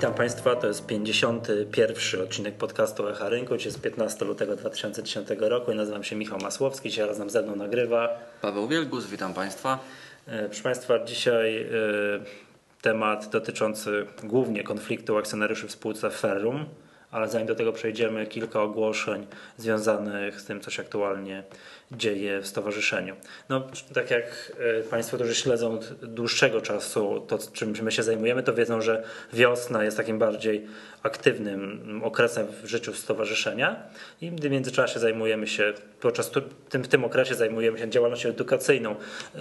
Witam Państwa, to jest 51. odcinek podcastu Echa Rynku. Dzisiaj jest 15 lutego 2010 roku i nazywam się Michał Masłowski. Dzisiaj razem ze mną nagrywa Paweł Wielgus, witam Państwa. E, Proszę Państwa, dzisiaj e, temat dotyczący głównie konfliktu akcjonariuszy w spółce Ferrum, ale zanim do tego przejdziemy, kilka ogłoszeń związanych z tym, co się aktualnie dzieje w stowarzyszeniu. No, tak jak e, Państwo, którzy śledzą dłuższego czasu to, czym my się zajmujemy, to wiedzą, że wiosna jest takim bardziej aktywnym okresem w życiu stowarzyszenia i w międzyczasie zajmujemy się, podczas tym, w tym okresie zajmujemy się działalnością edukacyjną. Yy,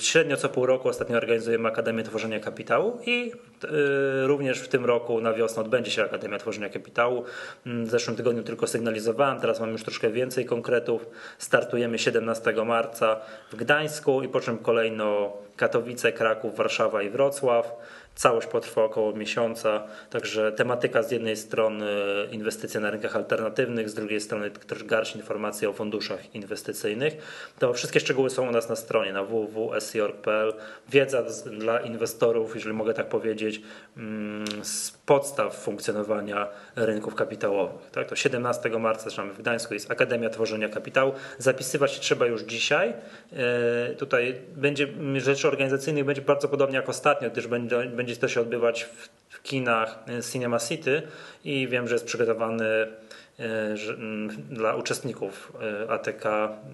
Średnio co pół roku ostatnio organizujemy Akademię Tworzenia Kapitału i yy, również w tym roku na wiosnę odbędzie się Akademia Tworzenia Kapitału. Mm, W zeszłym tygodniu tylko sygnalizowałem, teraz mam już troszkę więcej konkretów. Startujemy 17 marca w Gdańsku i po czym kolejno Katowice, Kraków, Warszawa i Wrocław. Całość potrwa około miesiąca, także tematyka z jednej strony inwestycje na rynkach alternatywnych, z drugiej strony też garść informacji o funduszach inwestycyjnych. To wszystkie szczegóły są u nas na stronie na www.sc.org.pl. Wiedza dla inwestorów, jeżeli mogę tak powiedzieć, mm, z podstaw funkcjonowania rynków kapitałowych. Tak? To 17 marca zaczynamy w Gdańsku, jest Akademia Tworzenia Kapitału. Zapisywać się trzeba już dzisiaj. E, Tutaj będzie rzeczy organizacyjnych będzie bardzo podobnie jak ostatnio, gdyż będzie, będzie to się odbywać w, w kinach e, Cinema City i wiem, że jest przygotowany e, dla uczestników e, ATK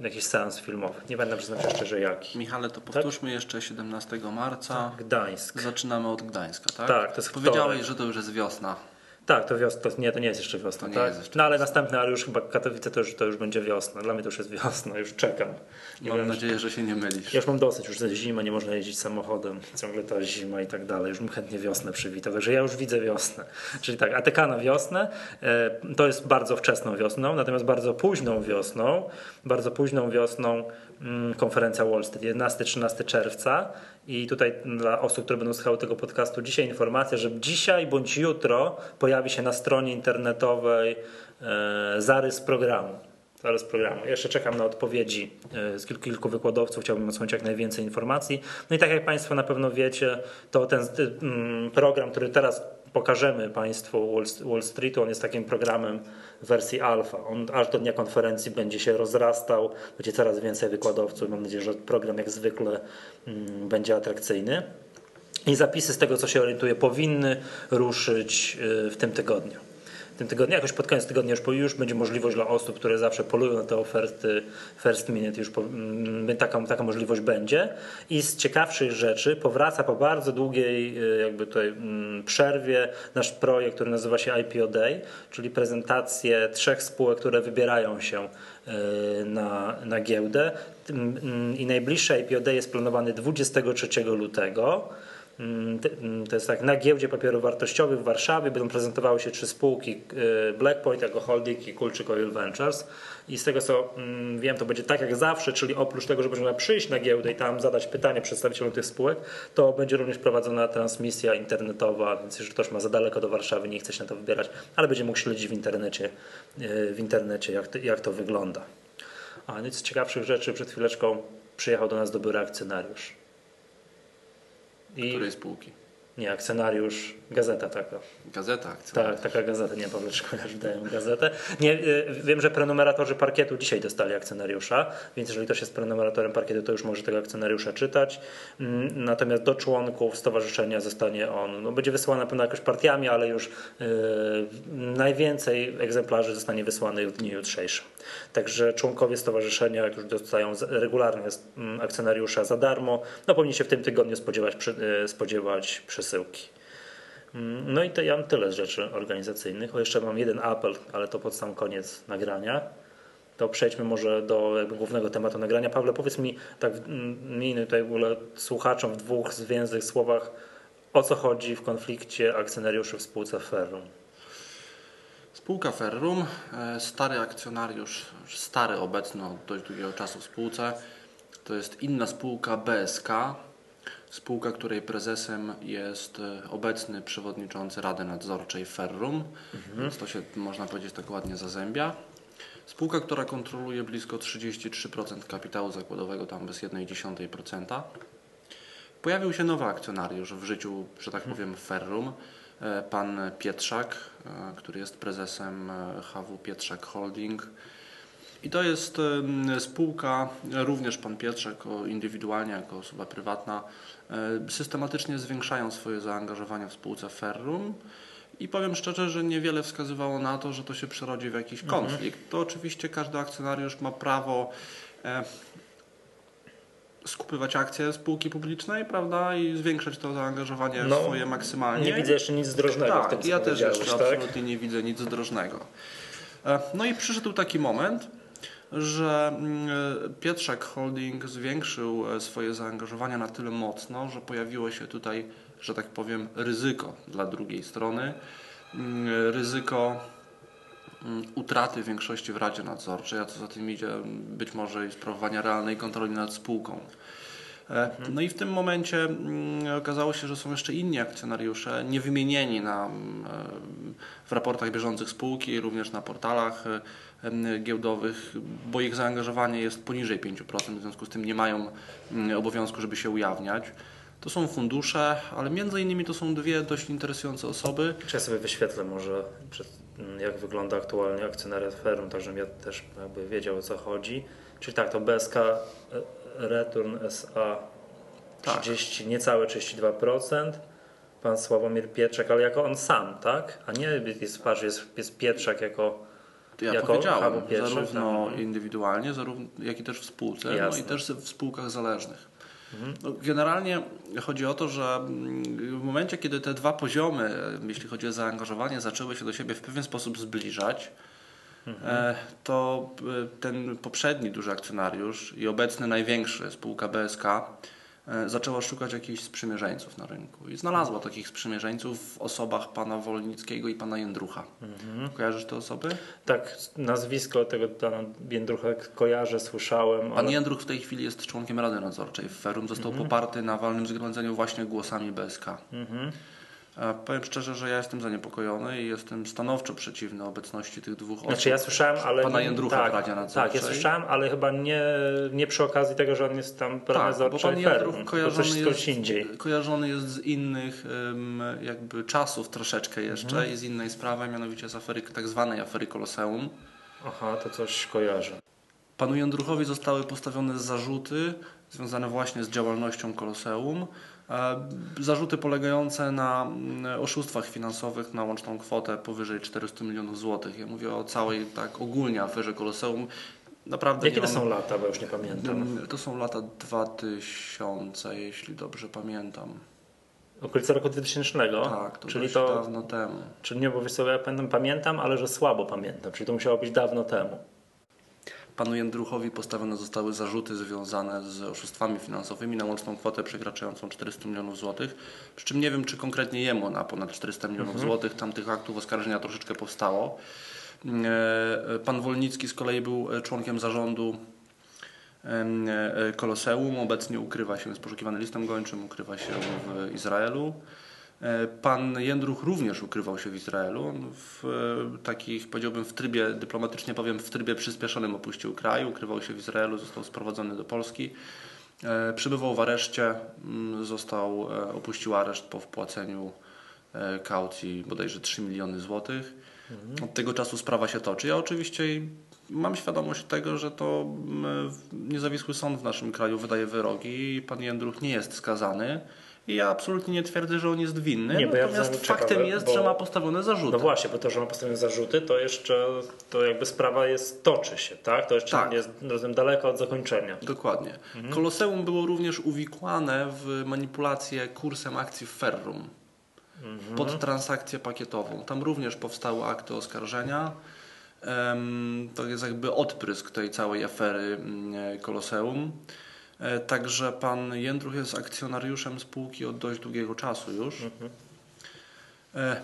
jakiś seans filmowy. Nie będę przyznać szczerze jaki. Michale, to powtórzmy jeszcze 17 marca. Gdańsk. Zaczynamy od Gdańska, tak? Tak, to jest Powiedziałeś, wtorek. że to już jest wiosna. Tak, to wiosna, to nie, to nie jest jeszcze wiosna, To tak? jest jeszcze no ale następne, ale już chyba Katowice to już, to już będzie wiosna. Dla mnie to już jest wiosna, już czekam. Nie Mam wiem, nadzieję, że się nie mylisz. Ja już mam dosyć, już jest zima, nie można jeździć samochodem, ciągle ta zima i tak dalej. Już bym chętnie wiosnę przywitał, także ja już widzę wiosnę. Czyli tak, ATK na wiosnę e, to jest bardzo wczesną wiosną, natomiast bardzo późną wiosną, bardzo późną wiosną mm, konferencja Wall Street, 11-13 czerwca. I tutaj dla osób, które będą słuchały tego podcastu, dzisiaj informacja, że dzisiaj bądź jutro pojawi się na stronie internetowej e, zarys programu. Zarys programu. Jeszcze czekam na odpowiedzi e, z kilku, kilku wykładowców. Chciałbym odsłonić jak najwięcej informacji. No i tak jak Państwo na pewno wiecie, to ten y, mm, program, który teraz pokażemy Państwu Wall- Wall Streetu, on jest takim programem w wersji alfa. On aż do dnia konferencji będzie się rozrastał, będzie coraz więcej wykładowców. Mam nadzieję, że program jak zwykle mm, będzie atrakcyjny. I zapisy z tego, co się orientuję, powinny ruszyć y, w tym tygodniu. W tym tygodniu, jakoś pod koniec tygodnia już, już będzie możliwość dla osób, które zawsze polują na te oferty first minute, już po, mm, taka, taka możliwość będzie. I z ciekawszych rzeczy powraca po bardzo długiej y, jakby tutaj mm, przerwie nasz projekt, który nazywa się IPO Day, czyli prezentację trzech spółek, które wybierają się y, na, na giełdę. Mm, I najbliższy IPO Day jest planowany 23 lutego. Mm, mm, To jest tak, na giełdzie papierów wartościowych w Warszawie będą prezentowały się trzy spółki y, Blackpoint jako holding i Kulczyk Oil Ventures. I z tego co mm, wiem, to będzie tak jak zawsze, czyli oprócz tego, że można przyjść na giełdę i tam zadać pytanie przedstawicielom tych spółek, to będzie również prowadzona transmisja internetowa, więc jeżeli ktoś ma za daleko do Warszawy, nie chce się na to wybierać, ale będzie mógł śledzić w internecie, y, w internecie jak, to- jak to wygląda. A nic ciekawszych rzeczy, przed chwileczką przyjechał do nas do biura akcjonariusz. I Której spółki? nie, akcjonariusz, gazeta taka. Gazeta akcja. Tak, taka gazeta, nie Pawleczko, ja wydają gazetę. Nie, y, wiem, że prenumeratorzy parkietu dzisiaj dostali akcjonariusza, więc jeżeli ktoś jest prenumeratorem parkietu, to już może tego akcjonariusza czytać. Mm, Natomiast do członków stowarzyszenia zostanie on, no będzie wysłany na pewno jakoś partiami, ale już y, najwięcej egzemplarzy zostanie wysłanych w dniu jutrzejszym. Także członkowie stowarzyszenia, jak już dostają regularnie mm, akcjonariusza za darmo, no powinni się w tym tygodniu spodziewać, y, spodziewać przesyłki. No i to ja mam tyle z rzeczy organizacyjnych. O, jeszcze mam jeden apel, ale to pod sam koniec nagrania. To przejdźmy może do jakby głównego tematu nagrania. Pawle, powiedz mi tak mi tutaj w ogóle słuchaczom w dwóch zwięzłych słowach, o co chodzi w konflikcie akcjonariuszy w spółce Ferrum. Spółka Ferrum, e, stary akcjonariusz, stary obecny od dość długiego czasu w spółce. To jest inna spółka BSK, spółka, której prezesem jest e, obecny przewodniczący Rady Nadzorczej Ferrum, więc to się można powiedzieć tak ładnie zazębia. Spółka, która kontroluje blisko 33% kapitału zakładowego, tam bez 1,1%. Pojawił się nowy akcjonariusz w życiu, że tak powiem, Ferrum. e, pan Pietrzak, e, który jest prezesem HW Pietrzak Holding. I to jest spółka, również pan Pietrzak jako indywidualnie, jako osoba prywatna, e, systematycznie zwiększają swoje zaangażowanie w spółce Ferrum. I powiem szczerze, że niewiele wskazywało na to, że to się przerodzi w jakiś konflikt. To oczywiście każdy akcjonariusz ma prawo e, skupywać akcje spółki publicznej, prawda, i zwiększać to zaangażowanie No, swoje maksymalnie. Nie widzę jeszcze nic zdrożnego w tym, Tak, co ja też jeszcze tak? absolutnie nie widzę nic drożnego. E, No i przyszedł taki moment, że mm, Pietrzak Holding zwiększył e, swoje zaangażowanie na tyle mocno, że pojawiło się tutaj, że tak powiem, ryzyko dla drugiej strony. Mm, Ryzyko mm, utraty większości w Radzie Nadzorczej, a co za tym idzie być może i sprawowania realnej kontroli nad spółką. E, No i w tym momencie mm, okazało się, że są jeszcze inni akcjonariusze, niewymienieni na, mm, w raportach bieżących spółki, również na portalach e, giełdowych, bo ich zaangażowanie jest poniżej 5%, w związku z tym nie mają mm, obowiązku, żeby się ujawniać. To są fundusze, ale między innymi to są dwie dość interesujące osoby. Czy ja sobie wyświetlę może, jak wygląda aktualnie akcjonariat firm, tak żebym ja też jakby wiedział o co chodzi. Czyli tak, to BSK e, Return SA Tak. 30, niecałe 32%. Pan Sławomir Pietrzak, ale jako on sam, tak? A nie jest, patrz, jest, jest Pietrzak jako Ja Jako powiedziałem, pierwszy, zarówno tak. indywidualnie, zarówno, jak i też w spółce, no i też w spółkach zależnych. No, generalnie chodzi o to, że mm, w momencie, kiedy te dwa poziomy, jeśli chodzi o zaangażowanie, zaczęły się do siebie w pewien sposób zbliżać, e, to e, ten poprzedni duży akcjonariusz i obecny największy, spółka BSK, e, zaczęła szukać jakichś sprzymierzeńców na rynku i znalazła takich sprzymierzeńców w osobach pana Wolnickiego i pana Jędrucha. Kojarzysz te osoby? Tak, nazwisko tego pana Biędrucha kojarzę, słyszałem. Pan Ale... Jędruch w tej chwili jest członkiem Rady Nadzorczej w Ferum. Został poparty na walnym zgromadzeniu właśnie głosami BSK. Mhm. Powiem szczerze, że ja jestem zaniepokojony i jestem stanowczo przeciwny obecności tych dwóch osób. Znaczy ja słyszałem, ale... Pana Jędrucha tak, w Radzie Nadzorczej. Tak, ja słyszałem, ale chyba nie, nie przy okazji tego, że on jest tam tak, bo nadzorczy pan Jędruch kojarzony coś jest, indziej. kojarzony jest z innych jakby czasów troszeczkę jeszcze Mhm. i z innej sprawy, mianowicie z afery, tak zwanej afery Koloseum. Aha, to coś kojarzę. Panu Jędruchowi zostały postawione zarzuty związane właśnie z działalnością Koloseum. E, Zarzuty polegające na mm, oszustwach finansowych na łączną kwotę powyżej 400 milionów złotych. Ja mówię o całej, tak ogólnie aferze Koloseum. Naprawdę Jakie to są lata, bo już nie pamiętam. Mm, To są lata 2000, jeśli dobrze pamiętam. Okolice roku 2000, Tak, to czyli to, dawno temu. czyli nie, bo wiesz co, ja pamiętam, pamiętam, ale że słabo pamiętam, czyli to musiało być dawno temu. Panu Jędruchowi postawione zostały zarzuty związane z oszustwami finansowymi na łączną kwotę przekraczającą 400 milionów złotych. Przy czym nie wiem, czy konkretnie jemu na ponad 400 milionów złotych tam tych aktów oskarżenia troszeczkę powstało. E, Pan Wolnicki z kolei był e, członkiem zarządu e, Koloseum. Obecnie ukrywa się, jest poszukiwany listem gończym, ukrywa się w Izraelu. E, Pan Jędruch również ukrywał się w Izraelu. On w e, takich, powiedziałbym, w trybie, dyplomatycznie powiem, w trybie przyspieszonym opuścił kraj, ukrywał się w Izraelu, został sprowadzony do Polski. E, Przybywał w areszcie, mm, został, opuścił areszt po wpłaceniu kaucji bodajże 3 miliony złotych. Od tego czasu sprawa się toczy. Ja oczywiście mam świadomość tego, że to mm, niezawisły sąd w naszym kraju wydaje wyroki i pan Jędruch nie jest skazany. I ja absolutnie nie twierdzę, że on jest winny, Nie, ja natomiast znam- faktem ciekawe, jest, bo- że ma postawione zarzuty. No właśnie, bo to, że ma postawione zarzuty, to jeszcze to jakby sprawa jest, toczy się, tak? To jeszcze Tak. jest rozumiem, daleko od zakończenia. Dokładnie. Mhm. Koloseum było również uwikłane w manipulację kursem akcji w Ferrum Mhm. pod transakcję pakietową. Tam również powstały akty oskarżenia. To jest jakby odprysk tej całej afery mm, Koloseum. E, Także pan Jędruch jest akcjonariuszem spółki od dość długiego czasu już. E,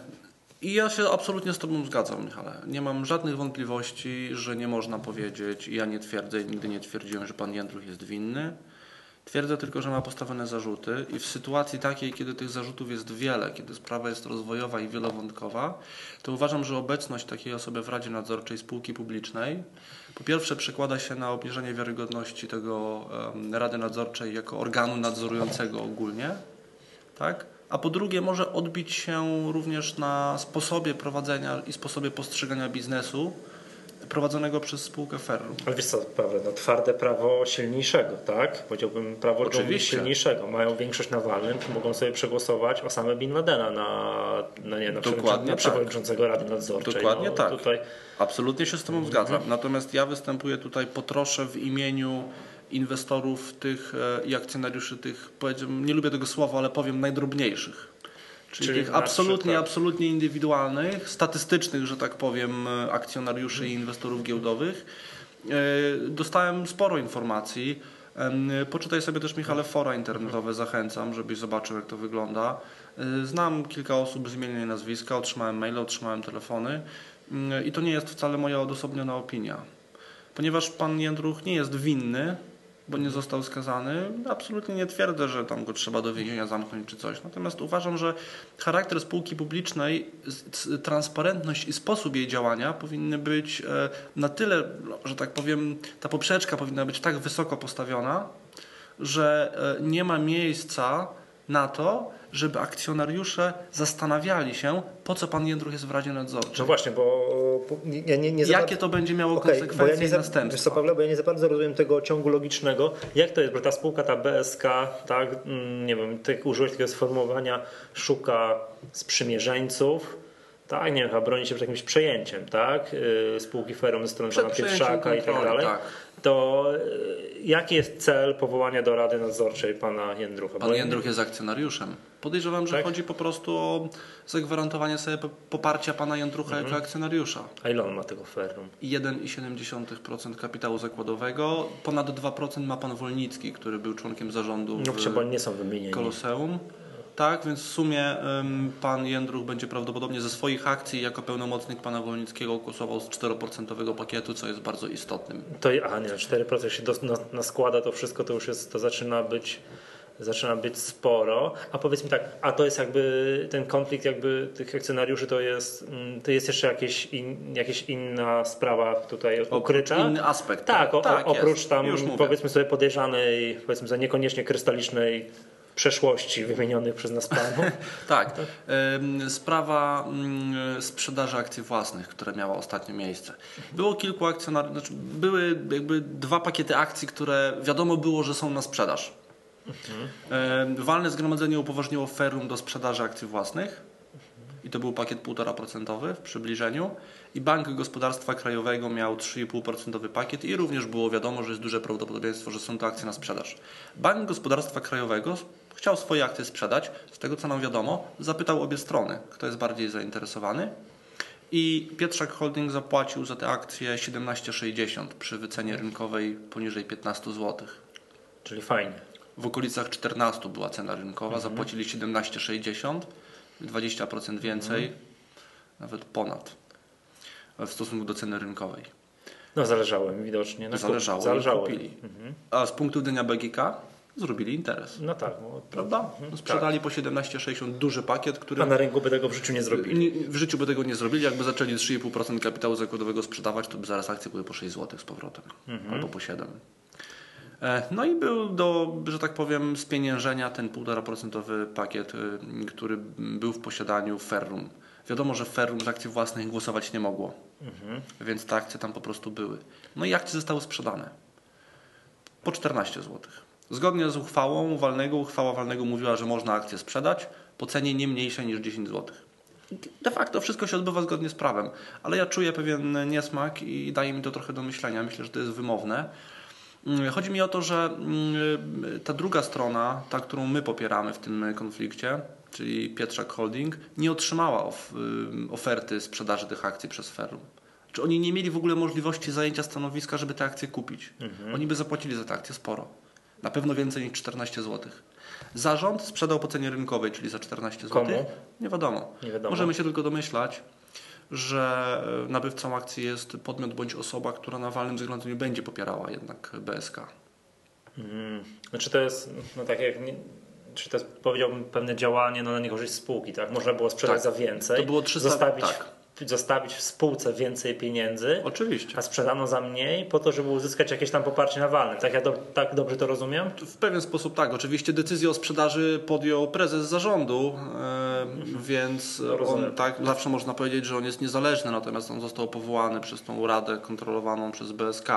I ja się absolutnie z Tobą zgadzam, Michale. Nie mam żadnych wątpliwości, że nie można powiedzieć, ja nie twierdzę, nigdy nie twierdziłem, że pan Jędruch jest winny. Twierdzę tylko, że ma postawione zarzuty i w sytuacji takiej, kiedy tych zarzutów jest wiele, kiedy sprawa jest rozwojowa i wielowątkowa, to uważam, że obecność takiej osoby w Radzie Nadzorczej spółki publicznej po pierwsze przekłada się na obniżenie wiarygodności tego em, Rady Nadzorczej jako organu nadzorującego ogólnie, tak? a po drugie może odbić się również na sposobie prowadzenia i sposobie postrzegania biznesu prowadzonego przez spółkę Ferrum. Ale wiesz co, Paweł, no twarde prawo silniejszego, tak? Powiedziałbym prawo dżungli silniejszego. Mają większość na walnym, mogą sobie przegłosować Osamę Bin Ladena na, na, nie, na, Dokładnie na tak. przewodniczącego Rady Nadzorczej. Dokładnie no, tak. Tutaj Absolutnie się z Tobą zgadzam. Natomiast ja występuję tutaj po trosze w imieniu inwestorów tych e, i akcjonariuszy tych, powiedziałbym, nie lubię tego słowa, ale powiem najdrobniejszych. Czyli, Czyli tych absolutnie, przykład- absolutnie indywidualnych, statystycznych, że tak powiem, akcjonariuszy i inwestorów giełdowych. E, Dostałem sporo informacji. Poczytaj sobie też Michale fora internetowe, zachęcam, żebyś zobaczył jak to wygląda. E, Znam kilka osób z imienia i nazwiska, otrzymałem maile, otrzymałem telefony Mm, i to nie jest wcale moja odosobniona opinia. Ponieważ pan Jędruch nie jest winny, bo nie został skazany, absolutnie nie twierdzę, że tam go trzeba do więzienia zamknąć czy coś. Natomiast uważam, że charakter spółki publicznej, transparentność i sposób jej działania powinny być e, na tyle, no, że tak powiem, ta poprzeczka powinna być tak wysoko postawiona, że e, nie ma miejsca na to, żeby akcjonariusze zastanawiali się, po co pan Jędruch jest w Radzie Nadzorczej. No właśnie, bo nie, nie za Jakie bardzo- to będzie miało Okej, bo ja konsekwencje nie za, następstwa? wiesz co, Pawle, bo ja nie za bardzo rozumiem tego ciągu logicznego. Jak to jest, bo ta spółka, ta BSK, tak, mm, nie wiem, ty użyłeś takiego sformułowania, szuka sprzymierzeńców, tak, nie wiem, chyba broni się przed jakimś przejęciem, tak, yy, spółki Ferum ze strony pana Pietrzaka i tak dalej. tak. To yy, jaki jest cel powołania do Rady Nadzorczej pana Jędrucha? Pan Jędruch jest akcjonariuszem. Podejrzewam, że Tak? chodzi po prostu o zagwarantowanie sobie po- poparcia pana Jędrucha Mhm. jako akcjonariusza. A ile on ma tego Ferum? 1,7% kapitału zakładowego, ponad 2% ma pan Wolnicki, który był członkiem zarządu No w nie są wymienieni. Koloseum. Tak, więc w sumie pan Jędruch będzie prawdopodobnie ze swoich akcji jako pełnomocnik pana Wolnickiego głosował z 4% pakietu, co jest bardzo istotnym. To, a nie, 4% się dos- na, na składa, to wszystko to już jest, to zaczyna być, zaczyna być sporo. A powiedz mi tak, a to jest jakby ten konflikt jakby tych akcjonariuszy to jest, mm, to jest jeszcze jakieś, in, jakieś inna sprawa tutaj ukryta? Inny aspekt. Tak, o, tak o, oprócz jest. tam powiedzmy sobie podejrzanej, powiedzmy sobie niekoniecznie krystalicznej przeszłości wymienionych przez nas panów. Tak. Sprawa ym, sprzedaży akcji własnych, która miała ostatnio miejsce. Było kilku akcjonariuszy, znaczy były jakby dwa pakiety akcji, które wiadomo było, że są na sprzedaż. Ym, Walne zgromadzenie upoważniło Ferrum do sprzedaży akcji własnych i to był pakiet 1,5% w przybliżeniu i Bank Gospodarstwa Krajowego miał 3,5% pakiet i również było wiadomo, że jest duże prawdopodobieństwo, że są to akcje na sprzedaż. Bank Gospodarstwa Krajowego chciał swoje akcje sprzedać, z tego co nam wiadomo, zapytał obie strony, kto jest bardziej zainteresowany i Pietrzak Holding zapłacił za te akcje 17,60 przy wycenie rynkowej poniżej 15 zł. Czyli fajnie. W okolicach 14 była cena rynkowa, zapłacili 17,60, 20% więcej, nawet ponad w stosunku do ceny rynkowej. No zależało im widocznie. Na Zależało, zależało kupili. Mhm. A z punktu widzenia BGK zrobili interes. No tak. No, Prawda? Mhm, Sprzedali po 17,60 duży pakiet, który tak. A na rynku by tego w życiu nie zrobili. w życiu by tego nie zrobili. Jakby zaczęli 3,5% kapitału zakładowego sprzedawać, to by zaraz akcje były po 6 zł z powrotem. Mhm. Albo po 7. E, No i był do, że tak powiem, spieniężenia ten 1,5% pakiet, y, który był w posiadaniu Ferrum. Wiadomo, że Ferrum z akcji własnych głosować nie mogło, Mhm. więc te akcje tam po prostu były. No i akcje zostały sprzedane po 14 zł. Zgodnie z uchwałą walnego, uchwała walnego mówiła, że można akcje sprzedać po cenie nie mniejszej niż 10 zł. De facto wszystko się odbywa zgodnie z prawem, ale ja czuję pewien niesmak i daje mi to trochę do myślenia. Myślę, że to jest wymowne. Mm, Chodzi mi o to, że mm, ta druga strona, ta, którą my popieramy w tym konflikcie, czyli Pietrzak Holding, nie otrzymała ym, oferty sprzedaży tych akcji przez Ferrum. Czy oni nie mieli w ogóle możliwości zajęcia stanowiska, żeby te akcje kupić? Oni by zapłacili za te akcje sporo. Na pewno więcej niż 14 zł. Zarząd sprzedał po cenie rynkowej, czyli za 14 zł. Komu? Nie wiadomo. Nie wiadomo. Możemy się tylko domyślać, że e, nabywcą akcji jest podmiot bądź osoba, która na walnym zgromadzeniu będzie popierała jednak BSK. Mm. Znaczy to jest, no tak jak, nie, czy to jest powiedziałbym pewne działanie no, na niekorzyść spółki, tak? Można było sprzedać Tak. za więcej, To było 300, zostawić tak. Zostawić w spółce więcej pieniędzy, Oczywiście. a sprzedano za mniej po to, żeby uzyskać jakieś tam poparcie na walne. Tak ja do, tak dobrze to rozumiem? W pewien sposób tak. Oczywiście decyzję o sprzedaży podjął prezes zarządu, e, więc No, rozumiem. on tak zawsze można powiedzieć, że on jest niezależny, natomiast on został powołany przez tą radę kontrolowaną przez BSK.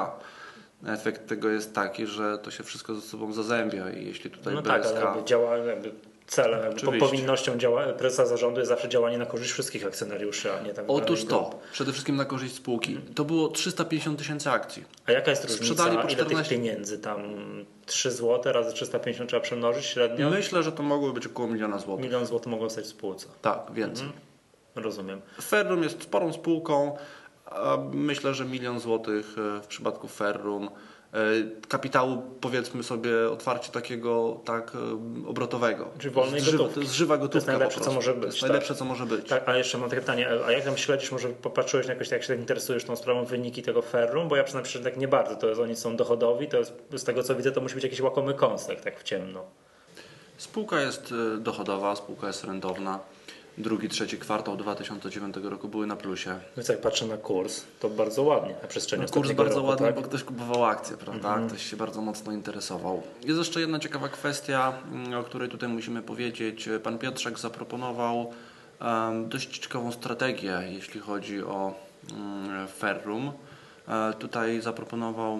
Efekt tego jest taki, że to się wszystko ze sobą zazębia i jeśli tutaj No BSK... tak, ale jakby działa, jakby celem, Oczywiście. powinnością działa, prezesa zarządu jest zawsze działanie na korzyść wszystkich akcjonariuszy, a nie tak Otóż to, przede wszystkim na korzyść spółki. To było 350 tysięcy akcji. A jaka jest różnica? Sprzedali po Ile tych 14 pieniędzy? Tam 3 zł razy 350 trzeba przemnożyć średnio? Myślę, że to mogło być około miliona złotych. Milion złotych mogą stać w spółce. Tak, więcej. Rozumiem. Ferrum jest sporą spółką. a Myślę, że milion złotych e, w przypadku Ferrum. E, Kapitału, powiedzmy sobie, otwarcie takiego tak e, obrotowego. Czyli wolnej z żywa, gotówki. to jest żywa gotówka. najlepsze, co może To być, jest tak. najlepsze, co może być. Tak, a jeszcze mam takie pytanie, a jak tam śledzisz, może popatrzyłeś na jakoś, jak się tak interesujesz tą sprawą, wyniki tego ferrum? Bo ja szczerze, tak nie bardzo, to jest, oni są dochodowi, to jest, z tego co widzę, to musi być jakiś łakomy kąsek, tak w ciemno. Spółka jest e, dochodowa, spółka jest rentowna. Drugi, trzeci kwartał 2009 roku były na plusie. Więc jak patrzę na kurs, to bardzo ładnie na przestrzeni No, Kurs bardzo roku, ładny, tak? bo ktoś kupował akcje, prawda? Ktoś się bardzo mocno interesował. Jest jeszcze jedna ciekawa kwestia, mm, o której tutaj musimy powiedzieć. Pan Piotrzak zaproponował em, dość ciekawą strategię, jeśli chodzi o mm, Ferrum. E, tutaj zaproponował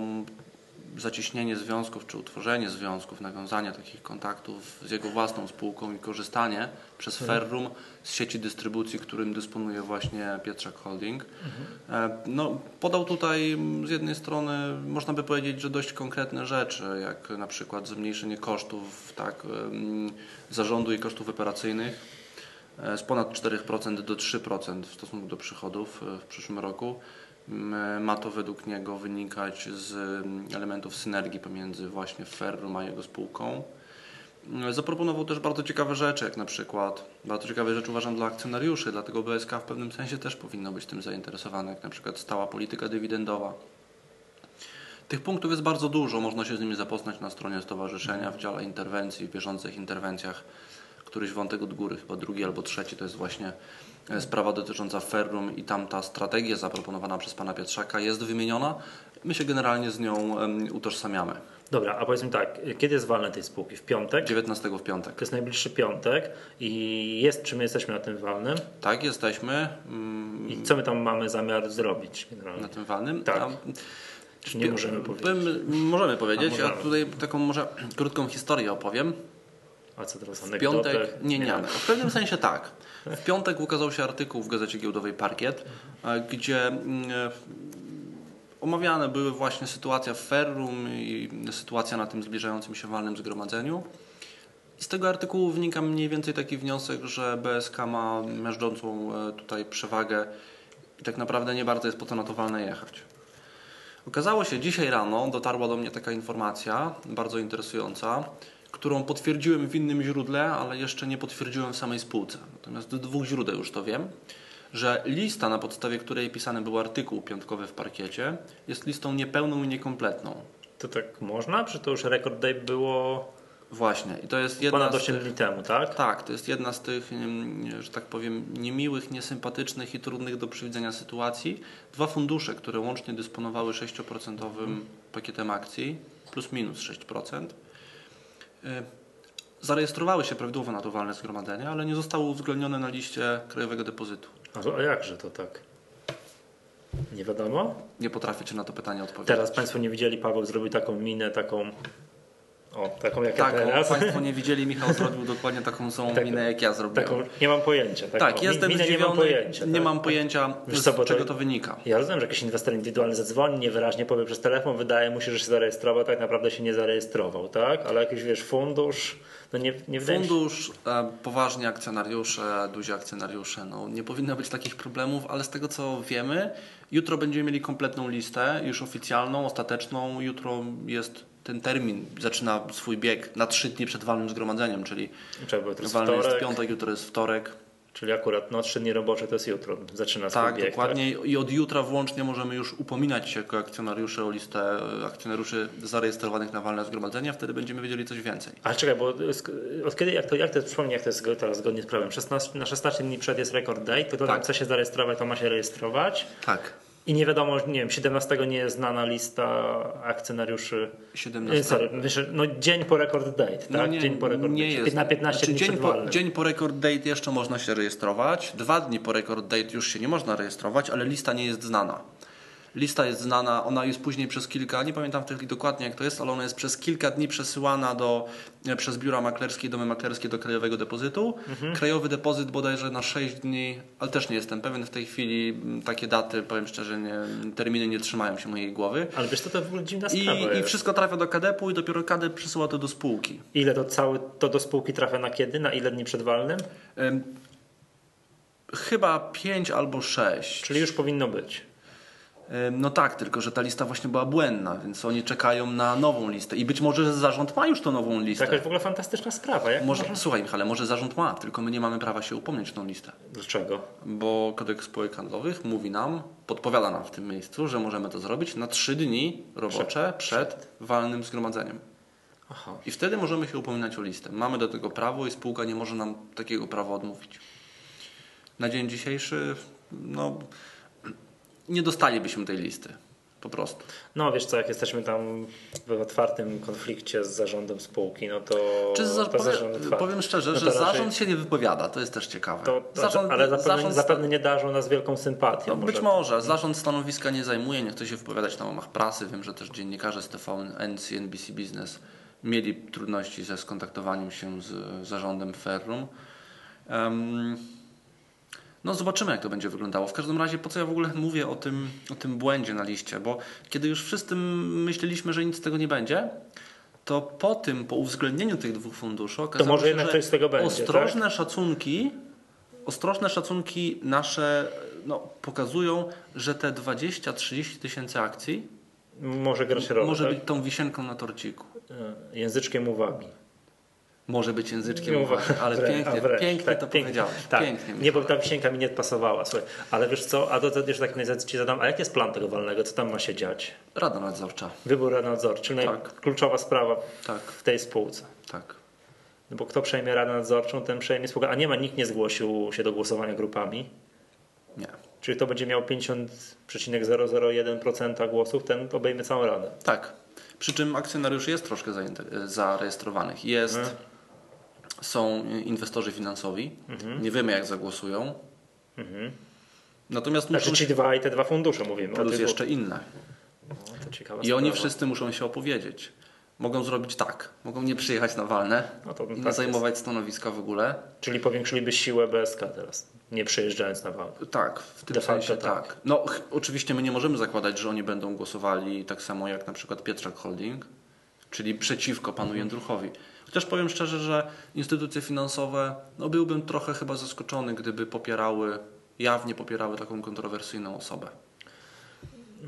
zacieśnienie związków, czy utworzenie związków, nawiązanie takich kontaktów z jego własną spółką i korzystanie przez Ferrum z sieci dystrybucji, którym dysponuje właśnie Pietrzak Holding. E, No, podał tutaj z jednej strony, można by powiedzieć, że dość konkretne rzeczy, jak na przykład zmniejszenie kosztów tak, em, zarządu i kosztów operacyjnych e, z ponad 4% do 3% w stosunku do przychodów e, w przyszłym roku. M, Ma to według niego wynikać z mm, elementów synergii pomiędzy właśnie Ferrum a jego spółką. M, Zaproponował też bardzo ciekawe rzeczy, jak na przykład, bardzo ciekawe rzeczy uważam dla akcjonariuszy, dlatego BSK w pewnym sensie też powinno być tym zainteresowane, jak na przykład stała polityka dywidendowa. Tych punktów jest bardzo dużo, można się z nimi zapoznać na stronie stowarzyszenia w dziale interwencji, w bieżących interwencjach. Któryś wątek od góry, chyba drugi albo trzeci, to jest właśnie sprawa dotycząca Ferrum i tam ta strategia zaproponowana przez pana Pietrzaka jest wymieniona. My się generalnie z nią utożsamiamy. Dobra, a powiedz mi tak, kiedy jest walne tej spółki? W piątek? 19 w piątek. To jest najbliższy piątek i jest, czy my jesteśmy na tym walnym Tak, jesteśmy i co my tam mamy zamiar zrobić generalnie? na tym walnym. Tak. Czy nie możemy powiedzieć? Możemy powiedzieć. A, Ja możemy. tutaj taką może krótką historię opowiem. A co teraz, W piątek, nie, nie, w pewnym sensie tak. W piątek ukazał się artykuł w gazecie giełdowej Parkiet, e, gdzie mm, e, omawiane były właśnie sytuacja w Ferrum i sytuacja na tym zbliżającym się walnym zgromadzeniu. I z tego artykułu wynika mniej więcej taki wniosek, że BSK ma miażdżącą e, tutaj przewagę i tak naprawdę nie bardzo jest po to na to walne jechać. Okazało się dzisiaj rano, dotarła do mnie taka informacja, bardzo interesująca, którą potwierdziłem w innym źródle, ale jeszcze nie potwierdziłem w samej spółce. Natomiast do dwóch źródeł już to wiem, że lista, na podstawie której pisany był artykuł piątkowy w parkiecie, jest listą niepełną i niekompletną. To tak można? Czy to już record day było Właśnie. I to jest jedna ponad z 8 tych, dni temu, tak? Tak, to jest jedna z tych, że tak powiem, niemiłych, niesympatycznych i trudnych do przewidzenia sytuacji. Dwa fundusze, które łącznie dysponowały 6% pakietem akcji, plus minus 6%, y, zarejestrowały się prawidłowo na to walne zgromadzenie, ale nie zostały uwzględnione na liście Krajowego Depozytu. A, a jakże to tak? Nie wiadomo? Nie potrafię Ci na to pytanie odpowiedzieć. Teraz Państwo nie widzieli, Paweł zrobił taką minę, taką. O, taką jak Tak, ja o, teraz. Państwo nie widzieli, Michał zrobił dokładnie taką samą Tak, minę, jak ja zrobiłem. Taką, nie mam pojęcia. Tak, tak, jestem minę zdziwiony, nie mam pojęcia. nie tak? mam pojęcia Wiesz z co, bo to- czego to wynika. Ja rozumiem, że jakiś inwestor indywidualny zadzwoni, niewyraźnie powie przez telefon, wydaje mu się, że się zarejestrował, tak naprawdę się nie zarejestrował, tak? Ale jakiś wiesz, fundusz, no nie, nie. Fundusz, e, poważni akcjonariusze, duzi akcjonariusze, no nie powinno być takich problemów, ale z tego co wiemy, jutro będziemy mieli kompletną listę, już oficjalną, ostateczną. Jutro jest ten termin, zaczyna swój bieg na trzy dni przed walnym zgromadzeniem, czyli walny jest piątek, jutro jest wtorek. Czyli akurat no, trzy dni robocze to jest jutro, zaczyna swój Tak, bieg. dokładnie. I od jutra włącznie możemy już upominać się jako akcjonariusze o listę akcjonariuszy zarejestrowanych na walne zgromadzenia. Wtedy będziemy wiedzieli coś więcej. Ale czekaj, bo od kiedy, jak to, jak to jest, przypomnij, jak to jest teraz zgodnie z prawem? 16, na 16 dni przed jest record date, to kto tam Tak. chce się zarejestrować, to ma się rejestrować. Tak. I nie wiadomo, nie wiem, 17 nie jest znana lista akcjonariuszy. 17. E, Sorry, no dzień po record date, tak? No nie, dzień po record nie date. jest. Na 15 Znaczy, dni dzień, po, dzień po record date jeszcze można się rejestrować. Dwa dni po record date już się nie można rejestrować, ale lista nie jest znana. Lista jest znana, ona jest później przez kilka, nie pamiętam w tej chwili dokładnie jak to jest, ale ona jest przez kilka dni przesyłana do, e, przez biura maklerskie, domy maklerskie do Krajowego Depozytu. Mhm. Krajowy Depozyt bodajże na 6 dni, ale też nie jestem pewien w tej chwili, takie daty, powiem szczerze, nie, terminy nie trzymają się mojej głowy. Ale wiesz, to to w ogóle dziwna I, sprawa I jest. wszystko trafia do KDP-u i dopiero KDP przesyła to do spółki. Ile to całe, to do spółki trafia na kiedy? Na ile dni przed walnym? Ym, Chyba 5 albo 6. Czyli już powinno być. No tak, tylko że ta lista właśnie była błędna, więc oni czekają na nową listę. I być może zarząd ma już tą nową To listę. jakaś w ogóle fantastyczna sprawa. Jak Może, można- słuchaj Michale, może zarząd ma, tylko my nie mamy prawa się upomnieć tą listę. Dlaczego? Bo kodeks spółek handlowych mówi nam, podpowiada nam w tym miejscu, że możemy to zrobić na 3 dni robocze przed walnym zgromadzeniem. Aha. I wtedy możemy się upominać o listę. Mamy do tego prawo i spółka nie może nam takiego prawa odmówić. Na dzień dzisiejszy, no, nie dostalibyśmy tej listy. Po prostu. No wiesz co, jak jesteśmy tam w otwartym konflikcie z zarządem spółki, no to, Czy za, to powie, zarząd otwarty. powiem szczerze, No że raczej- zarząd się nie wypowiada. To jest też ciekawe. To, to, zarząd, ale zapewne, zarząd zapewne nie darzą nas wielką sympatią. No, być może. Zarząd stanowiska nie zajmuje, nie chce się wypowiadać na łamach prasy. Wiem, że też dziennikarze z TVN, NC, NBC Business mieli trudności ze skontaktowaniem się z zarządem Ferrum. Em, no zobaczymy, jak to będzie wyglądało. W każdym razie, po co ja w ogóle mówię o tym, o tym błędzie na liście? Bo kiedy już wszyscy myśleliśmy, że nic z tego nie będzie, to po tym, po uwzględnieniu tych dwóch funduszy, okazało może się, jednak że coś z tego będzie, ostrożne szacunki, ostrożne szacunki nasze no, pokazują, że te 20-30 tysięcy akcji Może grać rolę, może tak? być tą wisienką na torciku. E, Języczkiem uwagi. Może być języczkiem, uwagi, ale a pięknie, wręcz, pięknie tak, to pięknie. powiedziałeś. Tak. Pięknie, nie, bo Michale. ta wisienka mi nie pasowała, słuchaj. Ale wiesz co, a to, to jeszcze tak ci zadam, a jaki jest plan tego walnego? Co tam ma się dziać? Rada nadzorcza. Wybór rady nadzorczej, Tak. kluczowa sprawa Tak, w tej spółce. tak. No bo kto przejmie radę nadzorczą, ten przejmie spółkę. A nie ma, nikt nie zgłosił się do głosowania grupami. Nie. Czyli to będzie miał 50,001% głosów, ten obejmie całą radę. Tak. Przy czym akcjonariuszy jest troszkę zarejestrowanych. Jest, Mhm. Są inwestorzy finansowi. Nie wiemy, jak zagłosują. Mhm. Natomiast muszą Znaczy ci się, dwa i te dwa fundusze mówimy. plus jeszcze inne. No, I oni wszyscy muszą się opowiedzieć. Mogą zrobić tak. Mogą nie przyjechać na walne, No to nie tak zajmować stanowiska w ogóle. Czyli powiększyliby siłę BSK teraz, nie przyjeżdżając na walkę. Tak, w tym De sensie tak. tak. No oczywiście my nie możemy zakładać, że oni będą głosowali tak samo jak na przykład Pietrzak Holding, czyli przeciwko panu Jędruchowi. Chociaż powiem szczerze, że instytucje finansowe, no byłbym trochę chyba zaskoczony, gdyby popierały, jawnie popierały taką kontrowersyjną osobę.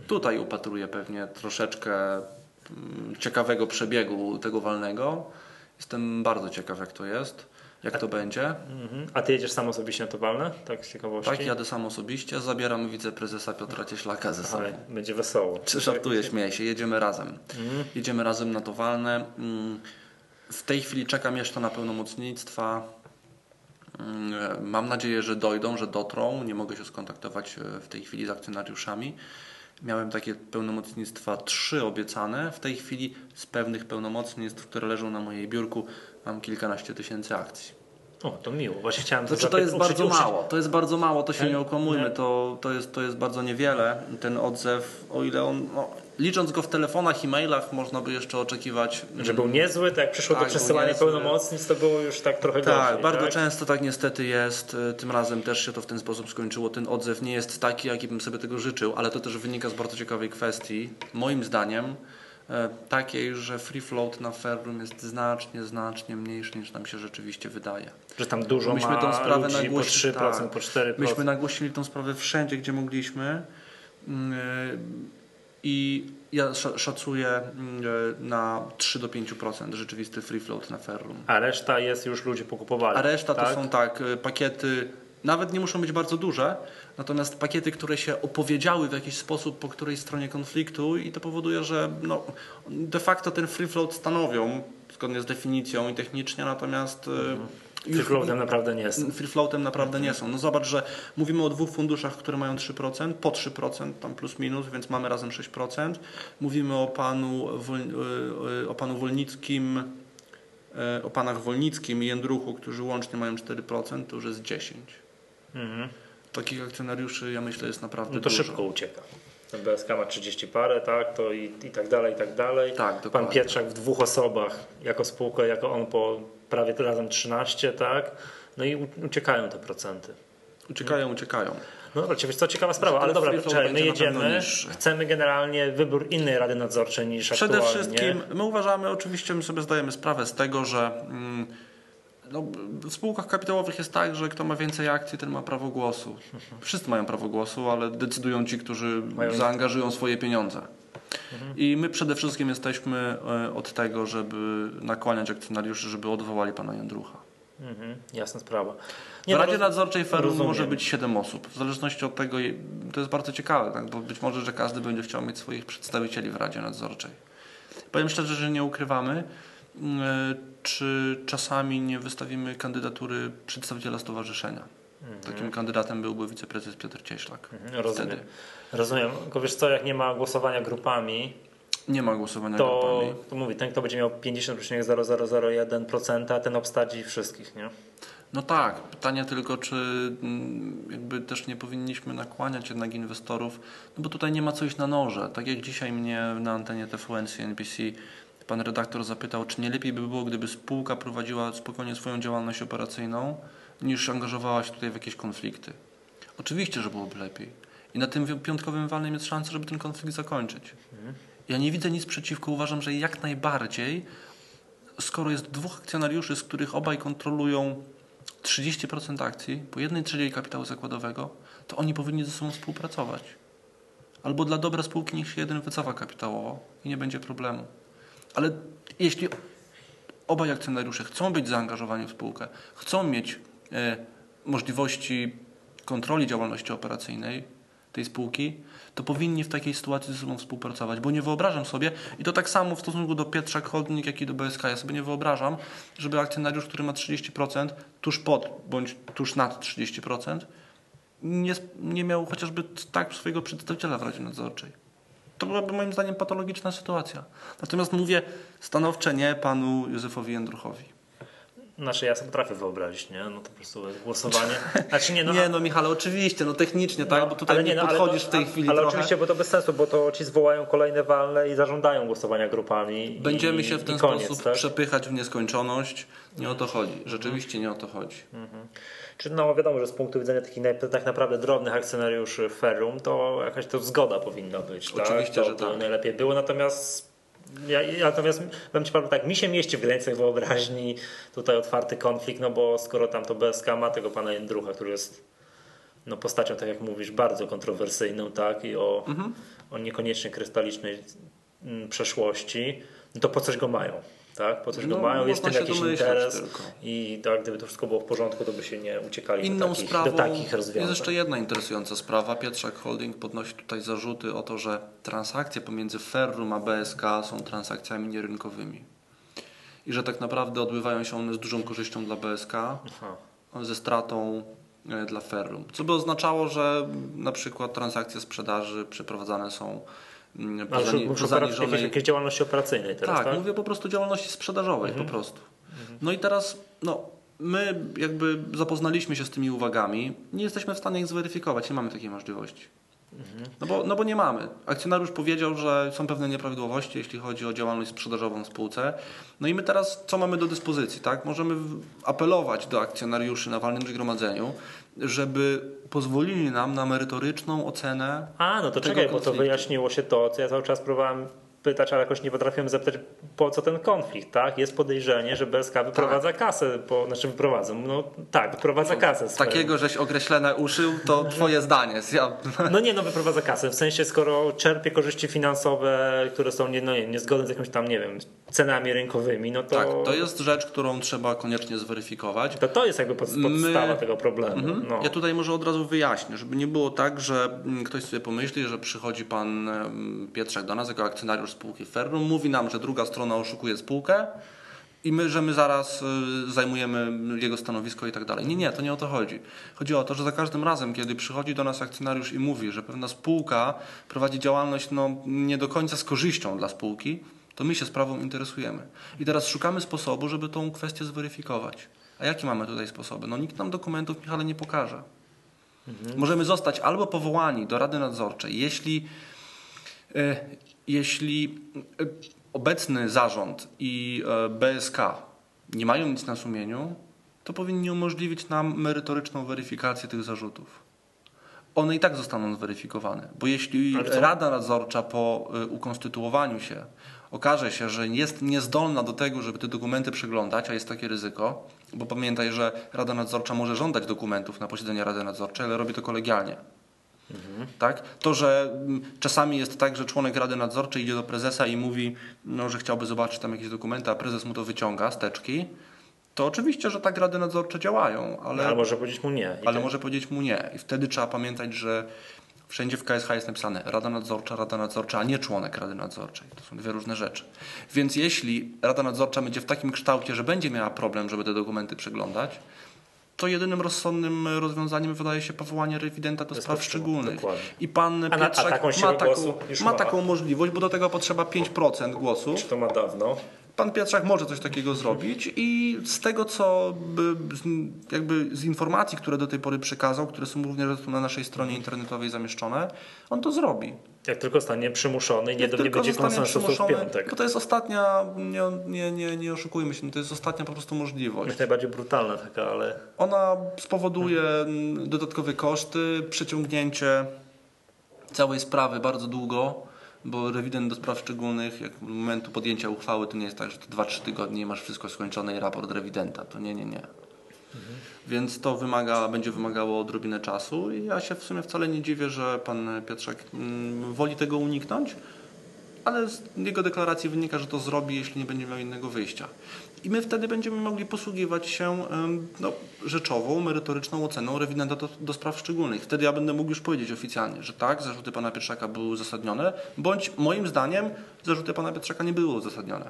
Tutaj upatruję pewnie troszeczkę mm, ciekawego przebiegu tego walnego. Jestem bardzo ciekaw, jak to jest, jak to będzie. Mhm. A ty jedziesz sam osobiście na to walne? Tak z ciekawości? Tak, jadę sam osobiście, zabieram wiceprezesa Piotra Cieślaka ze sobą. Ale będzie wesoło. Czy żartuję, śmieję się, jedziemy razem. Jedziemy razem na to walne. W tej chwili czekam jeszcze na pełnomocnictwa. Mm, Mam nadzieję, że dojdą, że dotrą. Nie mogę się skontaktować e, w tej chwili z akcjonariuszami. Miałem takie pełnomocnictwa trzy obiecane. W tej chwili z pewnych pełnomocnictw, które leżą na mojej biurku, mam kilkanaście tysięcy akcji. O, to miło. Właśnie chciałem Znaczy to jest bardzo mało, to jest bardzo mało, to się Nie? okłamujmy, to, to, jest, to jest bardzo niewiele. Ten odzew, o ile on, no, licząc go w telefonach, e-mailach, można by jeszcze oczekiwać. Że był niezły, tak jak przyszło Tak, do przesyłania pełnomocnic, to było już tak trochę Tak, gorzej. bardzo tak? często tak niestety jest. Y, Tym razem też się to w ten sposób skończyło. Ten odzew nie jest taki, jaki bym sobie tego życzył, ale to też wynika z bardzo ciekawej kwestii. Moim zdaniem e, takiej, że free float na Ferrum jest znacznie, znacznie mniejszy niż nam się rzeczywiście wydaje. Że tam dużo Myśmy ma tą sprawę ludzi po nagłośnili, 3%, tak. po 4%. Myśmy nagłośnili tą sprawę wszędzie, gdzie mogliśmy. E, I ja sza- szacuję mm, e, na 3 do 5% rzeczywisty free float na Ferrum. A reszta jest już ludzie pokupowali. A reszta tak? to są tak, e, pakiety Nawet nie muszą być bardzo duże, natomiast pakiety, które się opowiedziały w jakiś sposób po której stronie konfliktu i to powoduje, że no, de facto ten free float stanowią zgodnie z definicją i technicznie, natomiast mhm. Free floatem naprawdę nie są. Free floatem naprawdę nie są. No zobacz, że mówimy o dwóch funduszach, które mają 3%, po 3% tam plus minus, więc mamy razem 6%. Mówimy o panu, o panu Wolnickim, o panach Wolnickim i Jędruchu, którzy łącznie mają 4%, to już jest 10%. Mhm. Takich akcjonariuszy ja myślę jest naprawdę no to dużo. szybko ucieka. BSK ma 30 parę, tak, to i, i tak dalej, i tak dalej. Tak, dokładnie. Pan Pietrzak w dwóch osobach, jako spółka, jako on po prawie razem 13, tak, no i uciekają te procenty. Uciekają, uciekają. No dobra, co ciekawa sprawa, ale dobra, czekaj, my jedziemy, chcemy generalnie wybór innej rady nadzorczej niż Przede aktualnie. wszystkim my uważamy, oczywiście my sobie zdajemy sprawę z tego, że mm, no, w spółkach kapitałowych jest tak, że kto ma więcej akcji, ten ma prawo głosu. Wszyscy mają prawo głosu, ale decydują ci, którzy mają... zaangażują swoje pieniądze. Mhm. I my przede wszystkim jesteśmy e, od tego, żeby nakłaniać akcjonariuszy, żeby odwołali pana Jędrucha. Mhm, jasna sprawa. Nie, w Radzie no, Nadzorczej Ferum może być 7 osób. W zależności od tego, to jest bardzo ciekawe, tak? bo być może, że każdy będzie chciał mieć swoich przedstawicieli w Radzie Nadzorczej. Powiem szczerze, że nie ukrywamy, e, czy czasami nie wystawimy kandydatury przedstawiciela stowarzyszenia. Mhm. Takim kandydatem byłby wiceprezes Piotr Cieślak. Mhm, rozumiem. Wtedy. Rozumiem. Tylko wiesz co, jak nie ma głosowania grupami, nie ma głosowania to, grupami. To mówi, ten kto będzie miał 50,0001%, ten obstadzi wszystkich, nie? No tak, pytanie tylko, czy mm, jakby też nie powinniśmy nakłaniać jednak inwestorów, no bo tutaj nie ma co iść na noże. Tak jak dzisiaj mnie na antenie TVN NBC pan redaktor zapytał, czy nie lepiej by było, gdyby spółka prowadziła spokojnie swoją działalność operacyjną, niż angażowała się tutaj w jakieś konflikty. Oczywiście, że byłoby lepiej. I na tym piątkowym walnym jest szansa, żeby ten konflikt zakończyć. Ja nie widzę nic przeciwko. Uważam, że jak najbardziej, skoro jest dwóch akcjonariuszy, z których obaj kontrolują 30% akcji, po jednej trzeciej kapitału zakładowego, to oni powinni ze sobą współpracować. Albo dla dobra spółki niech się jeden wycofa kapitałowo i nie będzie problemu. Ale jeśli obaj akcjonariusze chcą być zaangażowani w spółkę, chcą mieć możliwości kontroli działalności operacyjnej tej spółki, to powinni w takiej sytuacji ze sobą współpracować, bo nie wyobrażam sobie, i to tak samo w stosunku do Pietrzak Holding, jak i do BSK, ja sobie nie wyobrażam, żeby akcjonariusz, który ma 30%, tuż pod bądź tuż nad 30%, nie, nie miał chociażby tak swojego przedstawiciela w Radzie Nadzorczej. To byłaby moim zdaniem patologiczna sytuacja. Natomiast mówię stanowcze nie panu Józefowi Jędruchowi. Znaczy ja sobie potrafię wyobrazić, nie? No to po prostu głosowanie. Znaczy nie, no, nie, no Michale, oczywiście, no technicznie, tak? No, bo tutaj nie, no, podchodzisz to, w tej chwili Ale trochę. oczywiście, bo to bez sensu, bo to ci zwołają kolejne walne i zażądają głosowania grupami. Będziemy i, się w ten koniec, sposób tak? przepychać w nieskończoność. Nie o to chodzi. Rzeczywiście nie o to chodzi. Mhm. Czy no wiadomo, że z punktu widzenia takich tak naprawdę drobnych akcjonariuszy Ferrum, to jakaś to zgoda powinna być. Oczywiście, tak? to, że tak. najlepiej było, natomiast ja, ja, natomiast powiem Ci powiem tak, mi się mieści w granicach wyobraźni tutaj otwarty konflikt, no bo skoro tam to BSK ma tego pana Jędrucha, który jest no postacią, tak jak mówisz, bardzo kontrowersyjną, tak, i o, mhm. o niekoniecznie krystalicznej mm, przeszłości, no to po coś go mają. Tak? Po coś no, go mają, jest tym jakiś interes tylko. i tak, gdyby to wszystko było w porządku, to by się nie uciekali Inną do takich, sprawą do takich rozwiązań. Jest jeszcze jedna interesująca sprawa. Pietrzak Holding podnosi tutaj zarzuty o to, że transakcje pomiędzy Ferrum a BSK są transakcjami nierynkowymi. I że tak naprawdę odbywają się one z dużą korzyścią dla BSK, Aha. ze stratą e, dla Ferrum. Co by oznaczało, że na przykład transakcje sprzedaży przeprowadzane są Mm, po, zani, po zaniżonej... Jakieś, jakieś działalności operacyjnej teraz, tak, tak? mówię po prostu działalności sprzedażowej mhm. po prostu. Mhm. No i teraz no, my jakby zapoznaliśmy się z tymi uwagami, nie jesteśmy w stanie ich zweryfikować, nie mamy takiej możliwości. Mhm. No, bo, no bo nie mamy. Akcjonariusz powiedział, że są pewne nieprawidłowości, jeśli chodzi o działalność sprzedażową w spółce. No i my teraz co mamy do dyspozycji? Tak? Możemy apelować do akcjonariuszy na walnym zgromadzeniu, żeby pozwolili nam na merytoryczną ocenę. A, no to czekaj, bo to wyjaśniło się to, co ja cały czas próbowałem pytać, ale jakoś nie potrafiłem zapytać, po co ten konflikt, tak? Jest podejrzenie, że BSK wyprowadza Tak. kasę, po, znaczy wyprowadza, no tak, wyprowadza kasę. swoją. Takiego, żeś określone uszył, to twoje zdanie. Ja, No nie, no wyprowadza kasę, w sensie skoro czerpie korzyści finansowe, które są nie, no, nie, niezgodne z jakimiś tam, nie wiem, cenami rynkowymi, no to tak, to jest rzecz, którą trzeba koniecznie zweryfikować. to, to jest jakby pod, podstawa tego problemu. Mhm. No. Ja tutaj może od razu wyjaśnię, żeby nie było tak, że ktoś sobie pomyśli, że przychodzi pan Pietrzak do nas jako akcjonariusz spółki Ferrum, mówi nam, że druga strona oszukuje spółkę i my, że my zaraz y, zajmujemy jego stanowisko i tak dalej. Nie, nie, to nie o to chodzi. Chodzi o to, że za każdym razem, kiedy przychodzi do nas akcjonariusz i mówi, że pewna spółka prowadzi działalność no, nie do końca z korzyścią dla spółki, to my się sprawą interesujemy. I teraz szukamy sposobu, żeby tą kwestię zweryfikować. A jakie mamy tutaj sposoby? No nikt nam dokumentów, Michale, nie pokaże. Możemy zostać albo powołani do Rady Nadzorczej, jeśli, e, jeśli e, obecny zarząd i e, BSK nie mają nic na sumieniu, to powinni umożliwić nam merytoryczną weryfikację tych zarzutów. One i tak zostaną zweryfikowane, bo jeśli? Rada Nadzorcza po e, ukonstytuowaniu się okaże się, że jest niezdolna do tego, żeby te dokumenty przeglądać, a jest takie ryzyko, bo pamiętaj, że Rada Nadzorcza może żądać dokumentów na posiedzenie Rady Nadzorczej, ale robi to kolegialnie. Tak? To, że mm, czasami jest tak, że członek Rady Nadzorczej idzie do prezesa i mówi, no, że chciałby zobaczyć tam jakieś dokumenty, a prezes mu to wyciąga z teczki, to oczywiście, że tak Rady Nadzorcze działają, ale, Ale może powiedzieć mu nie. Ale ty- może powiedzieć mu nie. I wtedy trzeba pamiętać, że wszędzie w KSH jest napisane Rada Nadzorcza, Rada Nadzorcza, a nie członek Rady Nadzorczej. To są dwie różne rzeczy. Więc jeśli Rada Nadzorcza będzie w takim kształcie, że będzie miała problem, żeby te dokumenty przeglądać, to jedynym rozsądnym rozwiązaniem wydaje się powołanie rewidenta do spraw szczególnych. dokładnie. I pan na- a Pietrzak taką ma, taką, ma. taką możliwość, bo do tego potrzeba 5% głosu. Czy to ma dawno? Pan Pietrzak może coś takiego zrobić i z tego, co jakby z informacji, które do tej pory przekazał, które są również na naszej stronie internetowej zamieszczone, on to zrobi. Jak tylko stanie przymuszony i nie, nie będzie konsensusu w piątek. Bo to jest ostatnia, nie, nie, nie, nie oszukujmy się, to jest ostatnia po prostu możliwość. Jak najbardziej brutalna taka, ale Ona spowoduje dodatkowe koszty, przeciągnięcie całej sprawy bardzo długo, bo rewident do spraw szczególnych, jak momentu podjęcia uchwały, to nie jest tak, że to 2-3 tygodnie masz wszystko skończone i raport rewidenta. To nie, nie, nie. Więc to wymaga, będzie wymagało odrobinę czasu i ja się w sumie wcale nie dziwię, że pan Pietrzak mm, woli tego uniknąć, ale z jego deklaracji wynika, że to zrobi, jeśli nie będzie miał innego wyjścia. I my wtedy będziemy mogli posługiwać się no, rzeczową, merytoryczną oceną rewidenta do, do spraw szczególnych. Wtedy ja będę mógł już powiedzieć oficjalnie, że tak, zarzuty pana Pietrzaka były uzasadnione, bądź moim zdaniem zarzuty pana Pietrzaka nie były uzasadnione.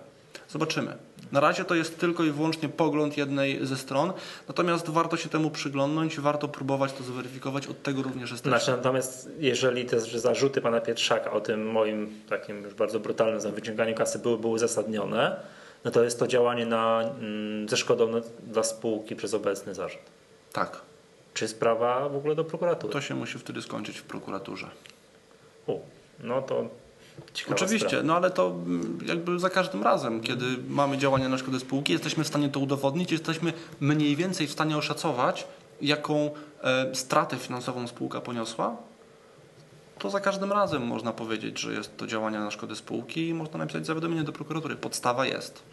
Zobaczymy. Na razie to jest tylko i wyłącznie pogląd jednej ze stron, natomiast warto się temu przyglądnąć, warto próbować to zweryfikować, od tego również jesteśmy. Znaczy, natomiast jeżeli te zarzuty pana Pietrzaka o tym moim takim już bardzo brutalnym wyciąganiu kasy były, były uzasadnione, no to jest to działanie na, mm, ze szkodą dla spółki przez obecny zarząd. Tak, Czy sprawa w ogóle do prokuratury? to się musi wtedy skończyć w prokuraturze. U, no to ciekawa Oczywiście, Sprawa. no ale to mm, jakby za każdym razem, kiedy mamy działania na szkodę spółki, jesteśmy w stanie to udowodnić, jesteśmy mniej więcej w stanie oszacować, jaką e, stratę finansową spółka poniosła, to za każdym razem można powiedzieć, że jest to działania na szkodę spółki i można napisać zawiadomienie do prokuratury. Podstawa jest.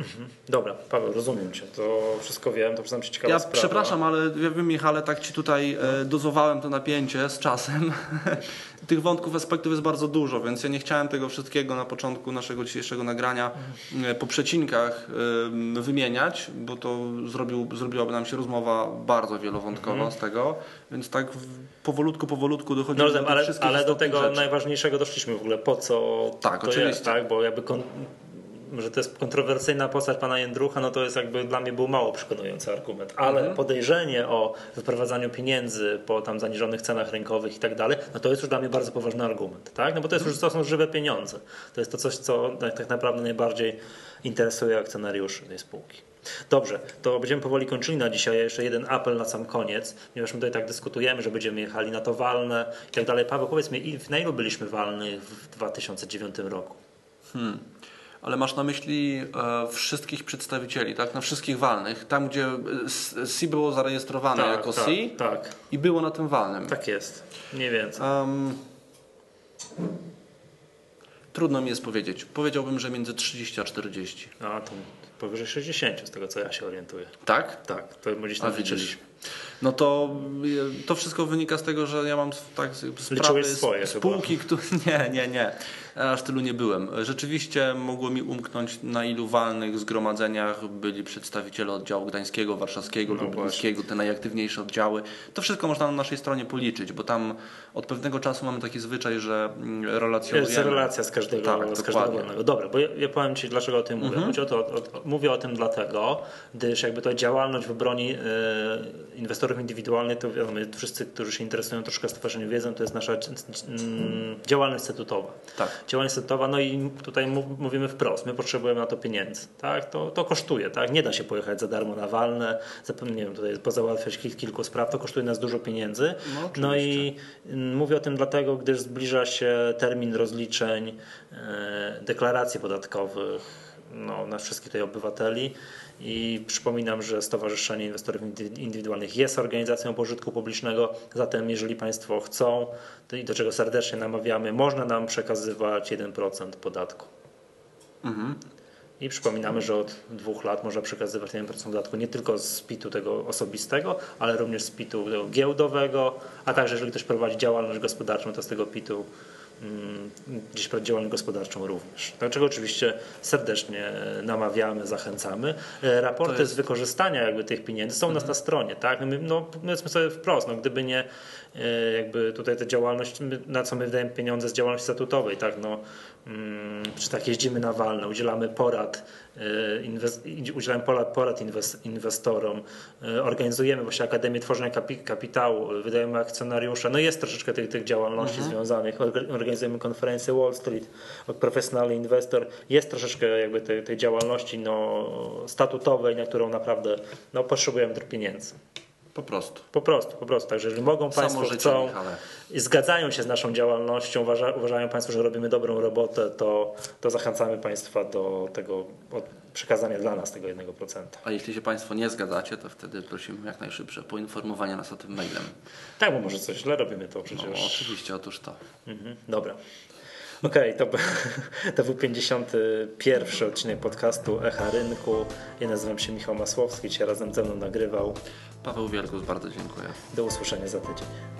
Dobra, Paweł, rozumiem cię. To wszystko wiem, to przyznam ci ciekawa Ja sprawa. przepraszam, ale ja wiem Michale, tak Ci tutaj e, dozowałem to napięcie z czasem. Tych wątków, aspektów jest bardzo dużo, więc ja nie chciałem tego wszystkiego na początku naszego dzisiejszego nagrania e, po przecinkach e, wymieniać, bo to zrobił, zrobiłaby nam się rozmowa bardzo wielowątkowa z tego, więc tak powolutku, powolutku No, dochodzimy do rozumiem, tych ale, wszystkich ale do istotnych tego rzeczy. najważniejszego doszliśmy w ogóle. Po co Tak, to oczywiście. jest, tak? Bo jakby kon... że to jest kontrowersyjna postać pana Jędrucha, no to jest jakby dla mnie był mało przekonujący argument. Ale Mhm. podejrzenie o wyprowadzaniu pieniędzy po tam zaniżonych cenach rynkowych i tak dalej, no to jest już dla mnie bardzo poważny argument, tak? No bo to jest już to są żywe pieniądze. To jest to coś, co tak, tak naprawdę najbardziej interesuje akcjonariuszy tej spółki. Dobrze, to będziemy powoli kończyli na dzisiaj. Jeszcze jeden apel na sam koniec, ponieważ my tutaj tak dyskutujemy, że będziemy jechali na to walne i tak dalej. Paweł, powiedz mi, na ilu byliśmy walny w 2009 roku? Ale masz na myśli e, wszystkich przedstawicieli, tak? Na wszystkich walnych, tam gdzie e, SI było zarejestrowane jako tak, SI tak, i było na tym walnym. tak jest. Mniej więcej. Um, Trudno mi jest powiedzieć. Powiedziałbym, że między 30 a 40. A to powyżej 60 z tego co ja się orientuję. Tak? Tak, to gdzieś tam widzisz. wyczyliśmy. No to y, to wszystko wynika z tego, że ja mam tak sprawy Liczyłeś swoje spółki, które nie, nie, nie. Aż tylu nie byłem. Rzeczywiście mogło mi umknąć na ilu walnych zgromadzeniach byli przedstawiciele oddziału gdańskiego, warszawskiego, No lublińskiego, te najaktywniejsze oddziały. To wszystko można na naszej stronie policzyć, bo tam od pewnego czasu mamy taki zwyczaj, że mm, relacjonujemy. Jest relacja z każdego, Tak, z każdego. Mhm. wolnego. Dobra, bo ja, ja powiem Ci, dlaczego o tym mówię. Chodzi o to, o, mówię o tym dlatego, gdyż jakby to działalność w broni e, inwestorów indywidualnych, to wiadomo, wszyscy, którzy się interesują troszkę stowarzyszeniem wiedzą, to jest nasza mm, działalność statutowa. Tak. Działalność statutowa, no i tutaj mów- mówimy wprost, my potrzebujemy na to pieniędzy, tak? To, to kosztuje, tak? Nie da się pojechać za darmo na walne, zapewne, nie wiem, tutaj pozałatwiać kil, kilku spraw, to kosztuje nas dużo pieniędzy. No, No i mm, mówię o tym dlatego, gdyż zbliża się termin rozliczeń, e, deklaracji podatkowych no, na wszystkich tutaj obywateli. I przypominam, że Stowarzyszenie Inwestorów Indy- Indywidualnych jest organizacją pożytku publicznego, zatem jeżeli Państwo chcą, i do czego serdecznie namawiamy, można nam przekazywać 1% podatku. I przypominamy, że od dwóch lat można przekazywać 1% podatku nie tylko z PIT-u tego osobistego, ale również z PIT-u giełdowego, a także jeżeli ktoś prowadzi działalność gospodarczą, to z tego PIT-u gdzieś prowadzi działalność gospodarczą również. Do czego oczywiście serdecznie namawiamy, zachęcamy. E, Raporty z wykorzystania jakby tych pieniędzy są u nas na stronie, tak? No, my, no powiedzmy sobie wprost, no, gdyby nie e, jakby tutaj ta działalność, na co my wydajemy pieniądze z działalności statutowej, tak? No, mm, czy tak jeździmy na walne, udzielamy porad, e, udzielamy porad, porad inwes- inwestorom, e, organizujemy właśnie Akademię Tworzenia Kapi- Kapitału, wydajemy akcjonariusze, no jest troszeczkę tych, tych działalności związanych, Orga- organizujemy konferencję Wall Street, Professional Investor, jest troszeczkę jakby tej, tej działalności no, statutowej, na którą naprawdę no, potrzebujemy pieniędzy. Po prostu. Po prostu, po prostu. Także jeżeli mogą Samo Państwo życie, chcą Michale. i zgadzają się z naszą działalnością, uważa, uważają Państwo, że robimy dobrą robotę, to, to zachęcamy Państwa do tego przekazania dla nas tego 1%. A jeśli się Państwo nie zgadzacie, to wtedy prosimy jak najszybsze poinformowanie nas o tym mailem. Tak, bo może coś źle robimy to No, przecież. oczywiście, otóż to. Mhm, dobra. Okej, to, b- to był 51 odcinek podcastu Echa Rynku. Ja nazywam się Michał Masłowski, dzisiaj razem ze mną nagrywał. Paweł Wielgus, bardzo dziękuję. Do usłyszenia za tydzień.